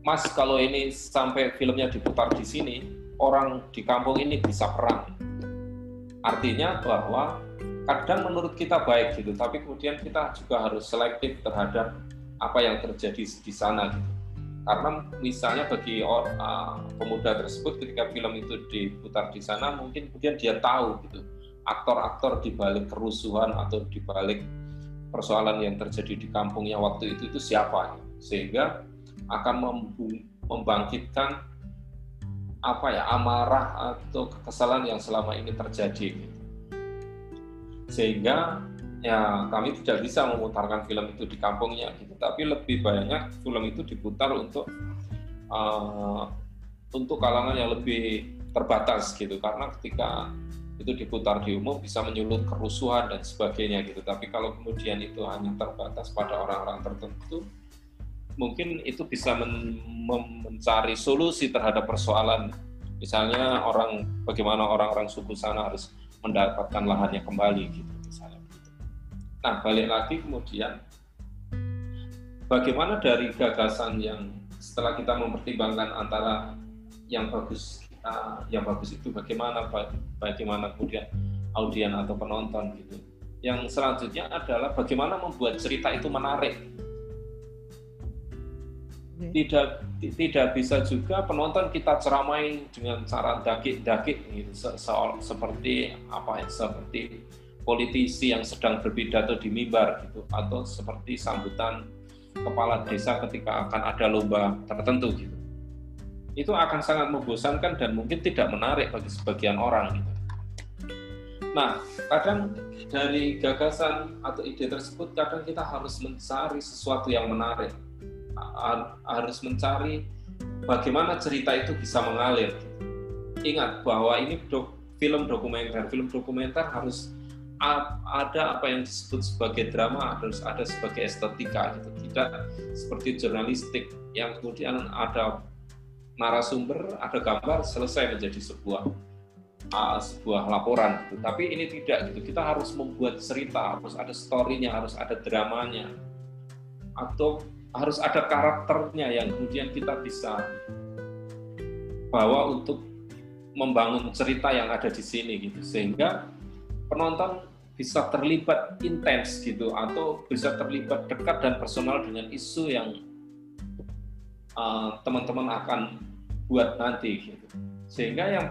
Speaker 2: Mas kalau ini sampai filmnya diputar di sini, orang di kampung ini bisa perang. Artinya bahwa kadang menurut kita baik gitu, tapi kemudian kita juga harus selektif terhadap apa yang terjadi di sana gitu. Karena misalnya bagi uh, pemuda tersebut ketika film itu diputar di sana, mungkin kemudian dia tahu gitu aktor-aktor di balik kerusuhan atau di balik persoalan yang terjadi di kampungnya waktu itu itu siapa, sehingga akan membangkitkan apa ya amarah atau kekesalan yang selama ini terjadi. Sehingga ya kami tidak bisa memutarkan film itu di kampungnya gitu. Tapi lebih banyak film itu diputar untuk uh, untuk kalangan yang lebih terbatas gitu. Karena ketika itu diputar di umum bisa menyulut kerusuhan dan sebagainya gitu. Tapi kalau kemudian itu hanya terbatas pada orang-orang tertentu mungkin itu bisa men mencari solusi terhadap persoalan. Misalnya orang bagaimana orang-orang suku sana harus mendapatkan lahannya kembali gitu misalnya nah balik lagi kemudian bagaimana dari gagasan yang setelah kita mempertimbangkan antara yang bagus uh, yang bagus itu bagaimana bagaimana kemudian audien atau penonton gitu. Yang selanjutnya adalah bagaimana membuat cerita itu menarik. Tidak tidak bisa juga penonton kita ceramai dengan cara dakik-dakik gitu. Se -se seperti apa ya seperti politisi yang sedang berpidato di mimbar gitu atau seperti sambutan kepala desa ketika akan ada lomba tertentu gitu itu akan sangat membosankan dan mungkin tidak menarik bagi sebagian orang gitu. Nah, kadang dari gagasan atau ide tersebut kadang kita harus mencari sesuatu yang menarik harus mencari bagaimana cerita itu bisa mengalir. Ingat bahwa ini dok, film dokumenter. Film dokumenter harus ada apa yang disebut sebagai drama, harus ada sebagai estetika gitu. Tidak seperti jurnalistik yang kemudian ada narasumber, ada gambar, selesai menjadi sebuah uh, sebuah laporan gitu. Tapi ini tidak gitu. Kita harus membuat cerita, harus ada story-nya, harus ada dramanya. Atau harus ada karakternya yang kemudian kita bisa bawa untuk membangun cerita yang ada di sini gitu sehingga penonton bisa terlibat intens gitu atau bisa terlibat dekat dan personal dengan isu yang uh, teman-teman uh, akan buat nanti gitu sehingga yang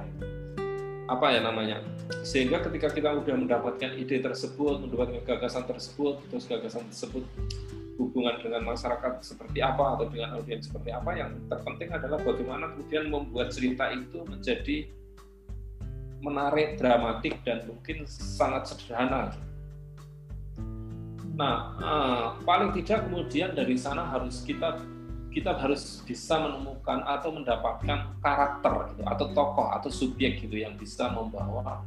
Speaker 2: apa ya namanya sehingga ketika kita sudah mendapatkan ide tersebut mendapatkan gagasan tersebut terus gagasan tersebut hubungan dengan masyarakat seperti apa atau dengan audiens seperti apa yang terpenting adalah bagaimana kemudian membuat cerita itu menjadi menarik, dramatik dan mungkin sangat sederhana. Nah, eh, paling tidak kemudian dari sana harus kita kita harus bisa menemukan atau mendapatkan karakter gitu, atau tokoh atau subjek gitu yang bisa membawa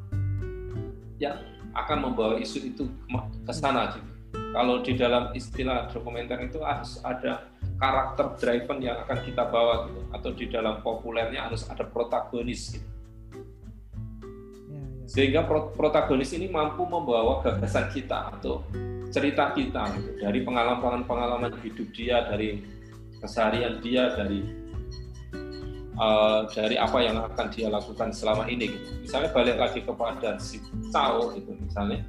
Speaker 2: yang akan membawa isu itu ke sana gitu kalau di dalam istilah dokumenter itu harus ada karakter driven yang akan kita bawa gitu atau di dalam populernya harus ada protagonis gitu. Ya, ya. Sehingga protagonis ini mampu membawa gagasan kita atau cerita kita gitu. dari pengalaman-pengalaman hidup dia, dari keseharian dia, dari uh, dari apa yang akan dia lakukan selama ini gitu. Misalnya balik lagi kepada si Cao itu misalnya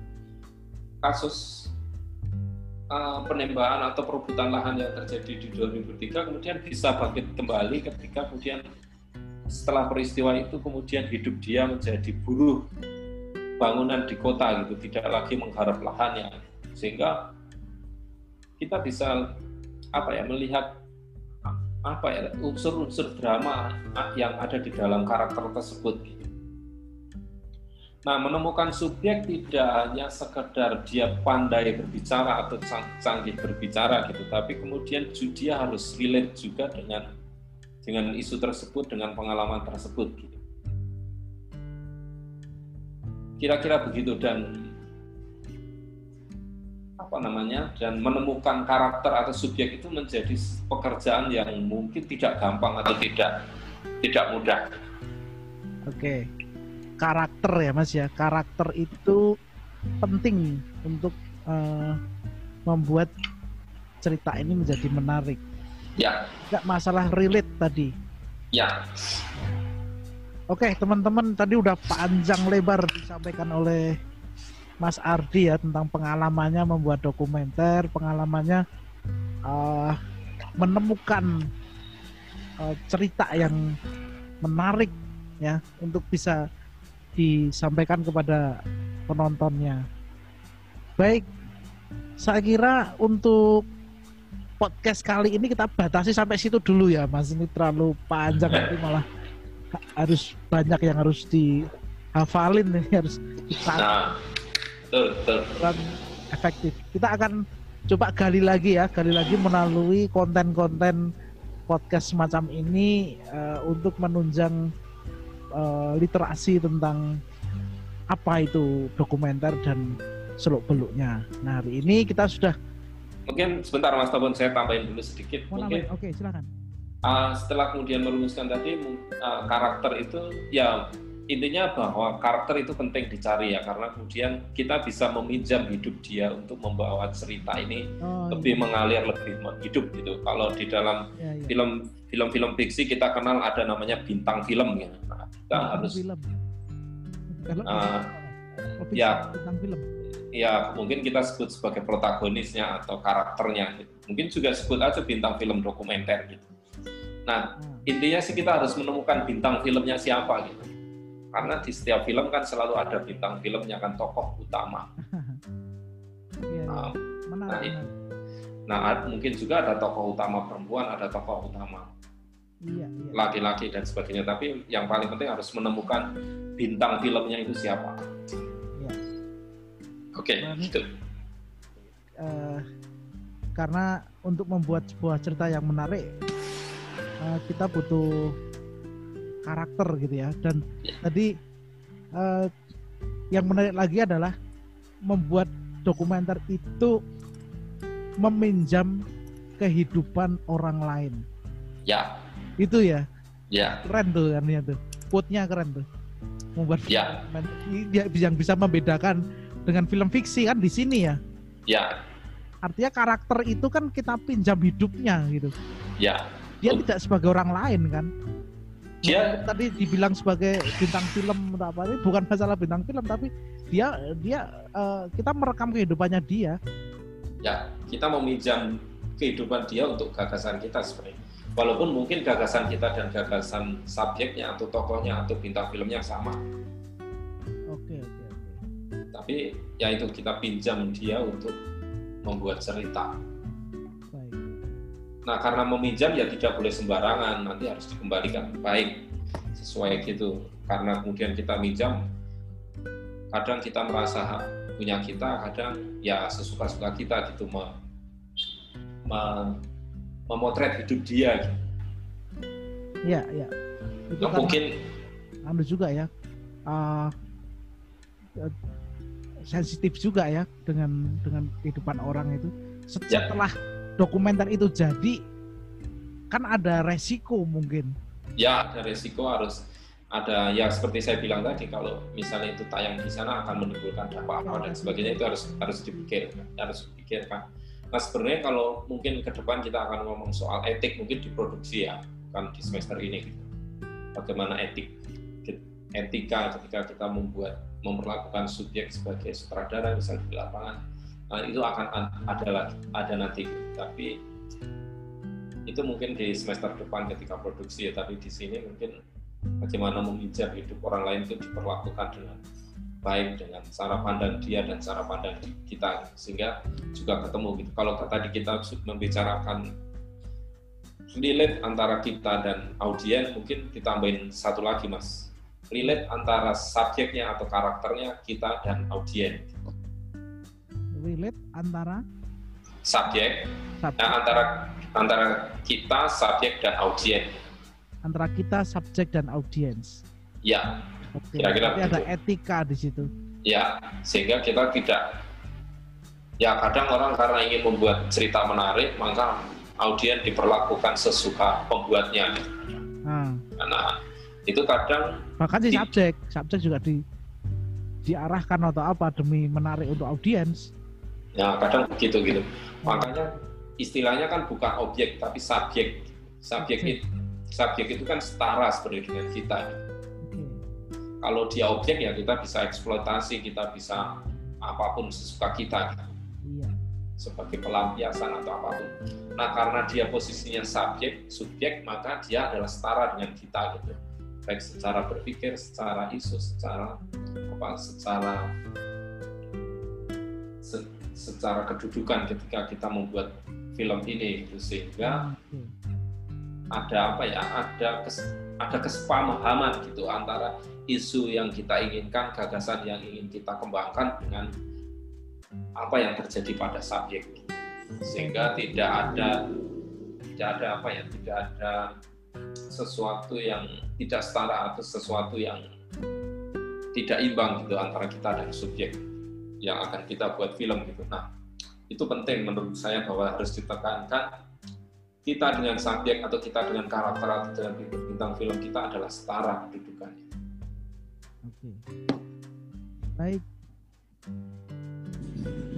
Speaker 2: kasus uh, penembakan atau perebutan lahan yang terjadi di 2003 kemudian bisa bangkit kembali ketika kemudian setelah peristiwa itu kemudian hidup dia menjadi buruh bangunan di kota gitu tidak lagi mengharap lahannya sehingga kita bisa apa ya melihat apa ya unsur-unsur drama yang ada di dalam karakter tersebut gitu. Nah, menemukan subjek tidak hanya sekedar dia pandai berbicara atau canggih berbicara gitu, tapi kemudian dia harus relate juga dengan dengan isu tersebut, dengan pengalaman tersebut gitu. Kira-kira begitu dan apa namanya dan menemukan karakter atau subjek itu menjadi pekerjaan yang mungkin tidak gampang atau tidak tidak mudah.
Speaker 1: Oke, karakter ya mas ya, karakter itu penting untuk uh, membuat cerita ini menjadi menarik.
Speaker 2: Ya.
Speaker 1: Gak masalah relate tadi.
Speaker 2: Ya.
Speaker 1: Oke teman-teman tadi udah panjang lebar disampaikan oleh Mas Ardi ya tentang pengalamannya membuat dokumenter, pengalamannya uh, menemukan uh, cerita yang menarik ya untuk bisa disampaikan kepada penontonnya. Baik, saya kira untuk podcast kali ini kita batasi sampai situ dulu ya, Mas. Ini terlalu panjang <laughs> nanti malah harus banyak yang harus dihafalin nih, harus.
Speaker 2: Nah betul betul
Speaker 1: dan efektif kita akan coba gali lagi ya gali lagi melalui konten-konten podcast semacam ini uh, untuk menunjang uh, literasi tentang apa itu dokumenter dan seluk beluknya. Nah hari ini kita sudah
Speaker 2: mungkin sebentar Mas Tobon saya tambahin dulu sedikit
Speaker 1: Mau
Speaker 2: mungkin.
Speaker 1: Oke silakan.
Speaker 2: Uh, setelah kemudian merumuskan tadi uh, karakter itu ya intinya bahwa karakter itu penting dicari ya karena kemudian kita bisa meminjam hidup dia untuk membawa cerita ini oh, lebih iya. mengalir lebih hidup gitu kalau di dalam ya, ya. film film-film fiksi kita kenal ada namanya bintang film ya nah, kita bintang harus film. Uh, ya bintang film ya mungkin kita sebut sebagai protagonisnya atau karakternya mungkin juga sebut aja bintang film dokumenter gitu nah hmm. intinya sih kita harus menemukan bintang filmnya siapa gitu karena di setiap film kan selalu ada bintang filmnya kan tokoh utama. <laughs>
Speaker 1: Iya, iya.
Speaker 2: nah, nah, nah, mungkin juga ada tokoh utama perempuan, ada tokoh utama
Speaker 1: iya, iya.
Speaker 2: laki-laki dan sebagainya. Tapi yang paling penting harus menemukan bintang filmnya itu siapa. Iya. Oke, okay, gitu.
Speaker 1: Uh, karena untuk membuat sebuah cerita yang menarik, uh, kita butuh karakter gitu ya. Dan ya. tadi uh, yang menarik lagi adalah membuat dokumenter itu meminjam kehidupan orang lain.
Speaker 2: Ya.
Speaker 1: Itu ya.
Speaker 2: Ya.
Speaker 1: Keren tuh kan ya tuh. Quote-nya keren tuh. Membuat
Speaker 2: ya.
Speaker 1: yang bisa membedakan dengan film fiksi kan di sini ya.
Speaker 2: Ya.
Speaker 1: Artinya karakter itu kan kita pinjam hidupnya gitu.
Speaker 2: Ya.
Speaker 1: Dia oh. tidak sebagai orang lain kan
Speaker 2: dia
Speaker 1: tadi dibilang sebagai bintang film atau apa ini bukan masalah bintang film tapi dia dia uh, kita merekam kehidupannya dia.
Speaker 2: Ya kita meminjam kehidupan dia untuk gagasan kita sebenarnya. Walaupun mungkin gagasan kita dan gagasan subjeknya atau tokohnya atau bintang filmnya sama.
Speaker 1: Oke oke oke.
Speaker 2: Tapi ya itu kita pinjam dia untuk membuat cerita Nah, karena meminjam ya tidak boleh sembarangan, nanti harus dikembalikan baik sesuai gitu. Karena kemudian kita minjam, kadang kita merasa punya kita, kadang ya sesuka-suka kita gitu me, me, memotret hidup dia. Gitu.
Speaker 1: Iya, iya.
Speaker 2: Itu nah, mungkin
Speaker 1: anu juga ya. Uh, sensitif juga ya dengan dengan kehidupan orang itu ya. setelah ya dokumenter itu jadi kan ada resiko mungkin
Speaker 2: ya ada resiko harus ada ya seperti saya bilang tadi kalau misalnya itu tayang di sana akan menimbulkan dampak apa dan sebagainya itu harus harus dipikir harus dipikirkan nah sebenarnya kalau mungkin ke depan kita akan ngomong soal etik mungkin di produksi ya kan di semester ini gitu. bagaimana etik etika ketika kita membuat memperlakukan subjek sebagai sutradara misalnya di lapangan itu akan ada lagi ada nanti. Tapi itu mungkin di semester depan ketika produksi ya tapi di sini mungkin bagaimana meminjam hidup orang lain itu diperlakukan dengan baik dengan cara pandang dia dan cara pandang kita sehingga juga ketemu gitu. Kalau tadi kita membicarakan relate antara kita dan audien mungkin kita tambahin satu lagi mas. Relate antara subjeknya atau karakternya kita dan audien
Speaker 1: relate antara
Speaker 2: subjek, subjek. Nah, antara antara kita subjek dan audiens.
Speaker 1: Antara kita subjek dan audiens.
Speaker 2: Ya.
Speaker 1: Oke. kira-kira ada etika di situ.
Speaker 2: Ya sehingga kita tidak ya kadang orang karena ingin membuat cerita menarik maka audiens diperlakukan sesuka pembuatnya.
Speaker 1: Hmm.
Speaker 2: Nah, itu kadang
Speaker 1: bahkan si subjek subjek juga di diarahkan atau apa demi menarik untuk audiens
Speaker 2: ya kadang begitu gitu. Makanya istilahnya kan bukan objek tapi subjek. Subjek itu subjek itu kan setara sebenarnya dengan kita. Kalau dia objek ya kita bisa eksploitasi, kita bisa apa pun sesuka kita gitu.
Speaker 1: iya
Speaker 2: sebagai pelampiasan atau apa pun. Nah, karena dia posisinya subjek, subjek, maka dia adalah setara dengan kita gitu. Baik secara berpikir, secara isu, secara apa, secara se- secara kedudukan ketika kita membuat film ini gitu. Sehingga ada apa ya ada kes, ada kesepahaman gitu antara isu yang kita inginkan gagasan yang ingin kita kembangkan dengan apa yang terjadi pada subjek. Sehingga tidak ada tidak ada apa ya tidak ada sesuatu yang tidak setara atau sesuatu yang tidak imbang gitu antara kita dan subjek yang akan kita buat film gitu nah itu penting menurut saya bahwa harus ditekankan kita dengan subjek atau kita dengan karakter atau dengan bintang film kita adalah setara kedudukannya.
Speaker 1: Oke. Baik.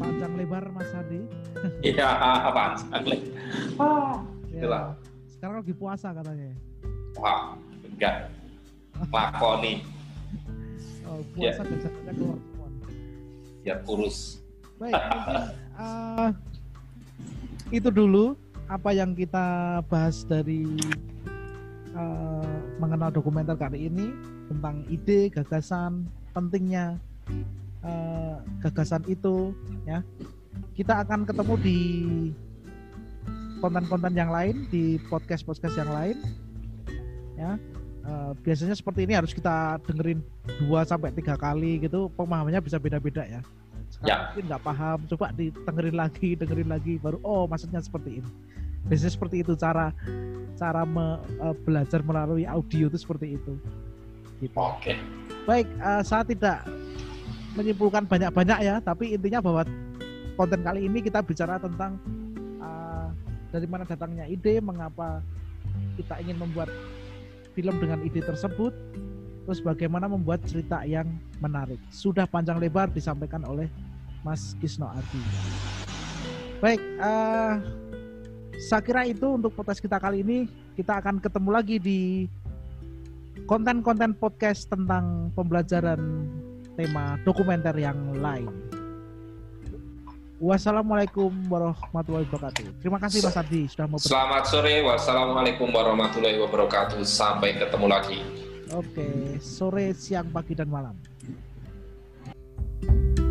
Speaker 1: Panjang lebar Mas Adi. <laughs>
Speaker 2: Iya, apaan? Ah,
Speaker 1: Ya,
Speaker 2: Itulah.
Speaker 1: Sekarang lagi puasa katanya.
Speaker 2: Wah, enggak. Lakoni,
Speaker 1: Oh,
Speaker 2: Ya.
Speaker 1: puasa dan zakatnya keluar.
Speaker 2: Biar kurus.
Speaker 1: Baik, eh, itu dulu apa yang kita bahas dari eh, mengenal dokumenter kali ini tentang ide, gagasan, pentingnya eh, gagasan itu ya. Kita akan ketemu di konten-konten yang lain di podcast-podcast yang lain ya. Eh, biasanya seperti ini harus kita dengerin 2 sampai tiga kali gitu pemahamannya bisa beda-beda ya. Sekarang
Speaker 2: Ya.
Speaker 1: mungkin nggak paham coba dengerin lagi dengerin lagi baru oh maksudnya seperti ini. Biasanya seperti itu cara cara me- eh, belajar melalui audio itu seperti itu. Gitu.
Speaker 2: Oke,
Speaker 1: baik eh, saya tidak menyimpulkan banyak-banyak ya tapi intinya bahwa konten kali ini kita bicara tentang eh, dari mana datangnya ide mengapa kita ingin membuat film dengan ide tersebut terus bagaimana membuat cerita yang menarik. Sudah panjang lebar disampaikan oleh Mas Kisno Adi baik eh, saya kira itu untuk podcast kita kali ini. Kita akan ketemu lagi di konten-konten podcast tentang pembelajaran tema dokumenter yang lain. Wassalamualaikum warahmatullahi wabarakatuh. Terima kasih Mas Ardi sudah mau.
Speaker 2: Selamat sore. Wassalamualaikum warahmatullahi wabarakatuh. Sampai ketemu lagi.
Speaker 1: Oke, sore, siang, pagi dan malam. thank you